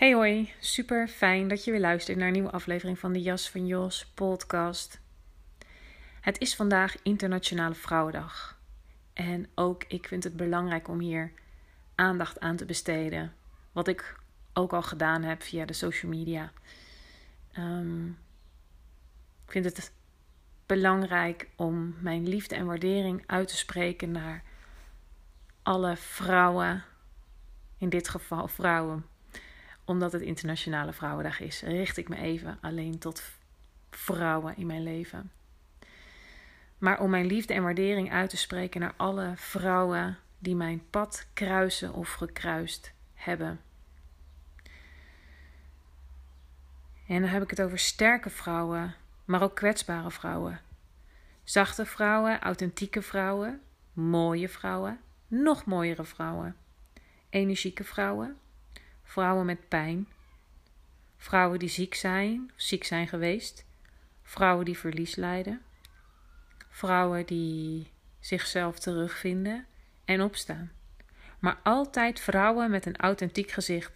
Hey hoi, super fijn dat je weer luistert naar een nieuwe aflevering van de Jas van Jos podcast. Het is vandaag Internationale Vrouwendag. En ook ik vind het belangrijk om hier aandacht aan te besteden. Wat ik ook al gedaan heb via de social media. Um, ik vind het belangrijk om mijn liefde en waardering uit te spreken naar alle vrouwen. In dit geval vrouwen. Omdat het Internationale Vrouwendag is, richt ik me even alleen tot vrouwen in mijn leven. Maar om mijn liefde en waardering uit te spreken naar alle vrouwen die mijn pad kruisen of gekruist hebben. En dan heb ik het over sterke vrouwen, maar ook kwetsbare vrouwen. Zachte vrouwen, authentieke vrouwen, mooie vrouwen, nog mooiere vrouwen. Energieke vrouwen, vrouwen met pijn, vrouwen die ziek zijn, ziek zijn geweest, vrouwen die verlies lijden, vrouwen die zichzelf terugvinden en opstaan. Maar altijd vrouwen met een authentiek gezicht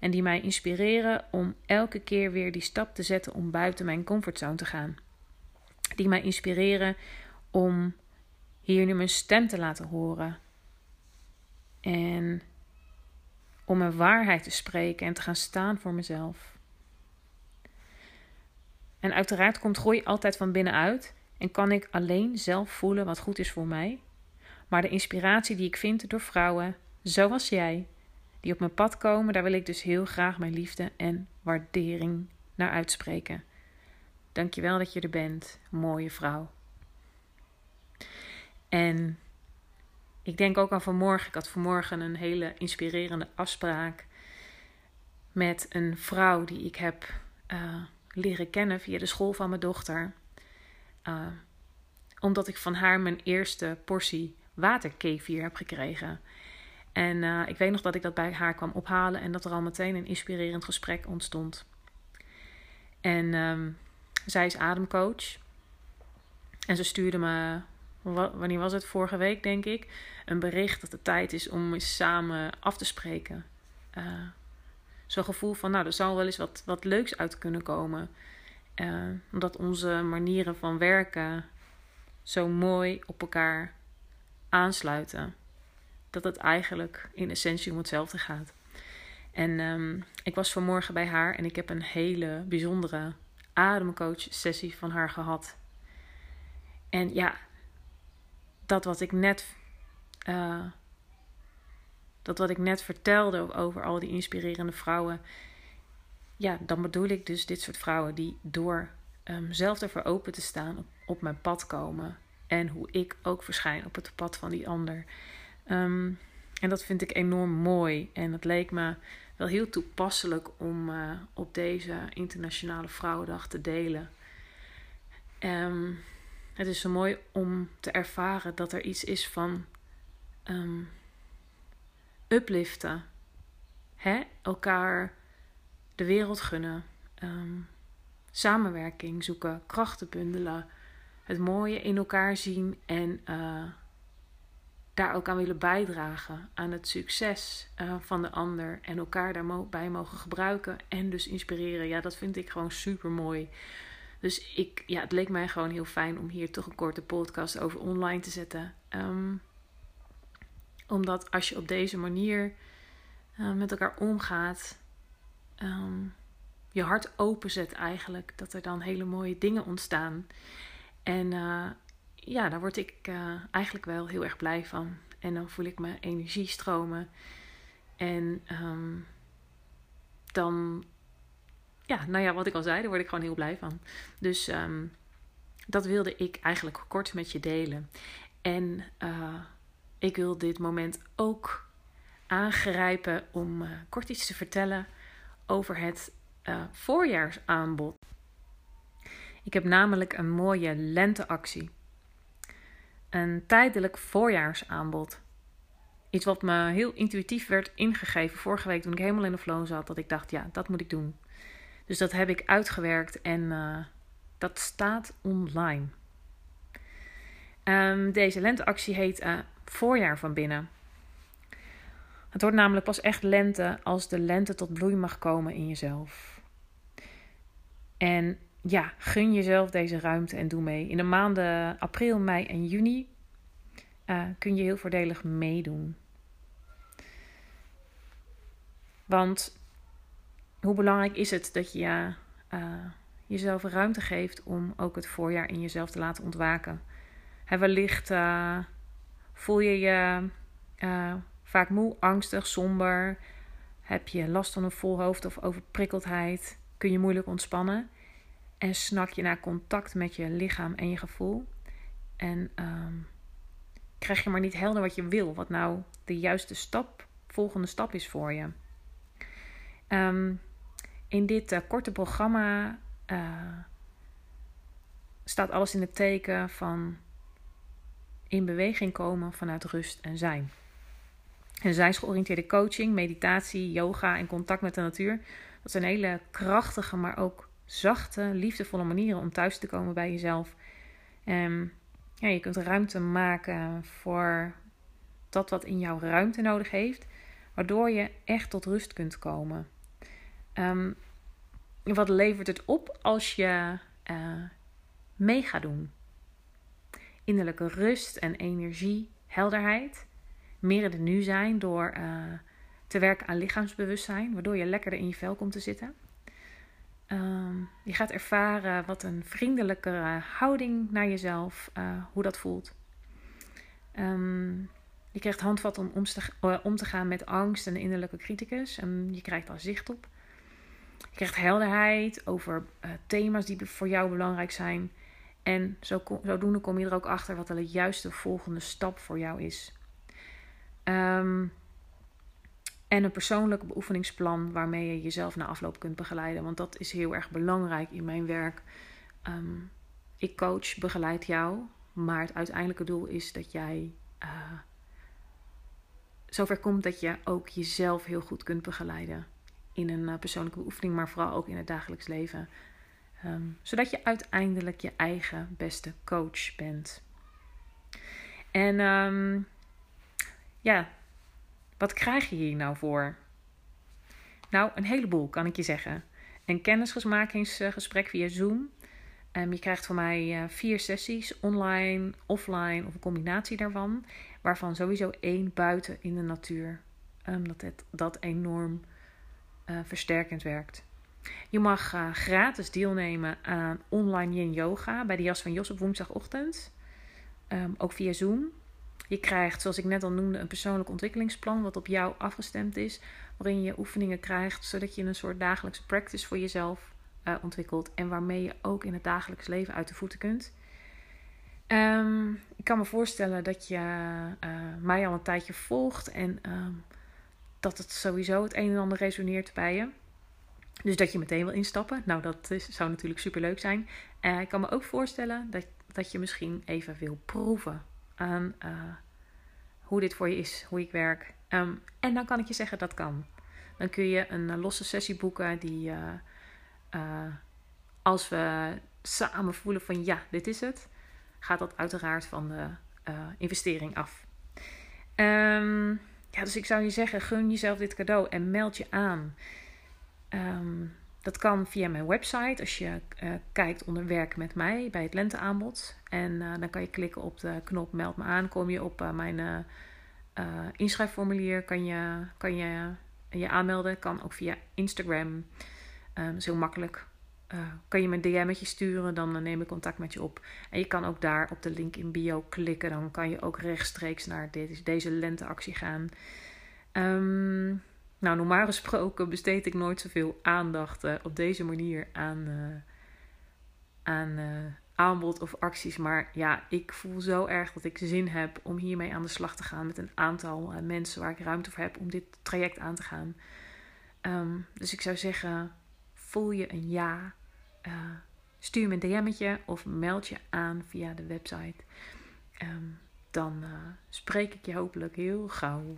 en die mij inspireren om elke keer weer die stap te zetten om buiten mijn comfortzone te gaan. Die mij inspireren om hier nu mijn stem te laten horen. En om mijn waarheid te spreken en te gaan staan voor mezelf. En uiteraard komt groei altijd van binnenuit en kan ik alleen zelf voelen wat goed is voor mij. Maar de inspiratie die ik vind door vrouwen zoals jij, die op mijn pad komen, daar wil ik dus heel graag mijn liefde en waardering naar uitspreken. Dankjewel dat je er bent, mooie vrouw. En ik denk ook aan vanmorgen. Ik had vanmorgen een hele inspirerende afspraak met een vrouw die ik heb uh, leren kennen via de school van mijn dochter. Uh, omdat ik van haar mijn eerste portie waterkefir heb gekregen. En uh, ik weet nog dat ik dat bij haar kwam ophalen en dat er al meteen een inspirerend gesprek ontstond. En um, zij is ademcoach. En ze stuurde me, wanneer was het? Vorige week denk ik. Een bericht dat het tijd is om eens samen af te spreken. Uh, Zo'n gevoel van, nou, er zal wel eens wat, wat leuks uit kunnen komen. Uh, omdat onze manieren van werken zo mooi op elkaar aansluiten dat het eigenlijk in essentie om hetzelfde gaat. En um, ik was vanmorgen bij haar en ik heb een hele bijzondere ademcoach sessie van haar gehad. En ja, dat wat ik net, uh, dat wat ik net vertelde over al die inspirerende vrouwen. Ja, dan bedoel ik dus dit soort vrouwen die door um, zelf ervoor open te staan op, mijn pad komen. En hoe ik ook verschijn op het pad van die ander. Um, en dat vind ik enorm mooi. En het leek me wel heel toepasselijk om uh, op deze Internationale Vrouwendag te delen. Um, het is zo mooi om te ervaren dat er iets is van um, upliften. Hè? Elkaar de wereld gunnen. Um, samenwerking zoeken, krachten bundelen. Het mooie in elkaar zien en uh, daar ook aan willen bijdragen. Aan het succes uh, van de ander. En elkaar daarbij mogen gebruiken. En dus inspireren. Ja, dat vind ik gewoon super mooi. Dus ik, ja, het leek mij gewoon heel fijn om hier toch een korte podcast over online te zetten. Um, omdat als je op deze manier uh, met elkaar omgaat. Um, je hart openzet eigenlijk, dat er dan hele mooie dingen ontstaan. En uh, ja, daar word ik uh, eigenlijk wel heel erg blij van. En dan voel ik mijn energie stromen. En um, dan, ja, nou ja, wat ik al zei, daar word ik gewoon heel blij van. Dus um, dat wilde ik eigenlijk kort met je delen. En uh, ik wil dit moment ook aangrijpen om uh, kort iets te vertellen over het uh, voorjaarsaanbod. Ik heb namelijk een mooie lenteactie. Een tijdelijk voorjaarsaanbod. Iets wat me heel intuïtief werd ingegeven vorige week toen ik helemaal in de flow zat. Dat ik dacht, ja, dat moet ik doen. Dus dat heb ik uitgewerkt en uh, dat staat online. Um, deze lenteactie heet uh, Voorjaar van binnen. Het wordt namelijk pas echt lente als de lente tot bloei mag komen in jezelf. En ja, gun jezelf deze ruimte en doe mee. In de maanden april, mei en juni uh, kun je heel voordelig meedoen. Want hoe belangrijk is het dat je uh, jezelf ruimte geeft om ook het voorjaar in jezelf te laten ontwaken? Wellicht uh, voel je je vaak moe, angstig, somber. Heb je last van een vol hoofd of overprikkeldheid? Kun je moeilijk ontspannen? En snak je naar contact met je lichaam en je gevoel? En um, krijg je maar niet helder wat je wil, wat nou de juiste stap, volgende stap is voor je. Um, in dit uh, korte programma uh, staat alles in het teken van in beweging komen vanuit rust en zijn. En zijnsgeoriënteerde coaching, meditatie, yoga en contact met de natuur. Dat zijn hele krachtige, maar ook zachte, liefdevolle manieren om thuis te komen bij jezelf. En ja, je kunt ruimte maken voor dat wat in jouw ruimte nodig heeft, waardoor je echt tot rust kunt komen. Um, wat levert het op als je uh, mee gaat doen? Innerlijke rust en energie, helderheid meer in het nu zijn door uh, te werken aan lichaamsbewustzijn, waardoor je lekkerder in je vel komt te zitten. Um, je gaat ervaren wat een vriendelijkere houding naar jezelf, uh, hoe dat voelt. Um, je krijgt handvat om om te, om te, gaan met angst en de innerlijke criticus. En je krijgt daar zicht op. Je krijgt helderheid over uh, thema's die voor jou belangrijk zijn. En zo, zodoende kom je er ook achter wat de juiste volgende stap voor jou is. Um, en een persoonlijk beoefeningsplan waarmee je jezelf na afloop kunt begeleiden. Want dat is heel erg belangrijk in mijn werk. Um, ik coach, begeleid jou. Maar het uiteindelijke doel is dat jij uh, zover komt dat je ook jezelf heel goed kunt begeleiden. In een uh, persoonlijke beoefening, maar vooral ook in het dagelijks leven. Um, zodat je uiteindelijk je eigen beste coach bent. En um, ja, wat krijg je hier nou voor? Nou, een heleboel kan ik je zeggen. Een kennismakingsgesprek via Zoom. Um, je krijgt van mij uh, vier sessies, online, offline of een combinatie daarvan. Waarvan sowieso één buiten in de natuur. Dat het, dat enorm uh, versterkend werkt. Je mag uh, gratis deelnemen aan online yin yoga bij de Jas van Jos op woensdagochtend. Um, ook via Zoom. Je krijgt, zoals ik net al noemde, een persoonlijk ontwikkelingsplan wat op jou afgestemd is, waarin je oefeningen krijgt, zodat je een soort dagelijkse practice voor jezelf uh, ontwikkelt en waarmee je ook in het dagelijks leven uit de voeten kunt. Um, ik kan me voorstellen dat je mij al een tijdje volgt en um, dat het sowieso het een en ander resoneert bij je. Dus dat je meteen wil instappen. Nou, dat is, zou natuurlijk super leuk zijn. Uh, ik kan me ook voorstellen dat, dat je misschien even wil proeven aan uh, hoe dit voor je is, hoe ik werk. Um, en dan kan ik je zeggen dat kan. Dan kun je een uh, losse sessie boeken die als we samen voelen van ja, dit is het, gaat dat uiteraard van de investering af. Um, ja, dus ik zou je zeggen, gun jezelf dit cadeau en meld je aan. Um, dat kan via mijn website als je uh, kijkt onder werk met mij bij het lenteaanbod. En uh, dan kan je klikken op de knop meld me aan. Kom je op uh, mijn inschrijfformulier. Kan je, kan je je aanmelden. Kan ook via Instagram. Dat is heel makkelijk. Uh, kan je me een DM'tje sturen, dan neem ik contact met je op. En je kan ook daar op de link in bio klikken. Dan kan je ook rechtstreeks naar deze lenteactie gaan. Um, nou, normaal gesproken besteed ik nooit zoveel aandacht uh, op deze manier aan, aan aanbod of acties. Maar ja, ik voel zo erg dat ik zin heb om hiermee aan de slag te gaan met een aantal mensen waar ik ruimte voor heb om dit traject aan te gaan. Um, dus ik zou zeggen, voel je een ja, uh, stuur me een DM'tje of meld je aan via de website. Um, dan uh, spreek ik je hopelijk heel gauw.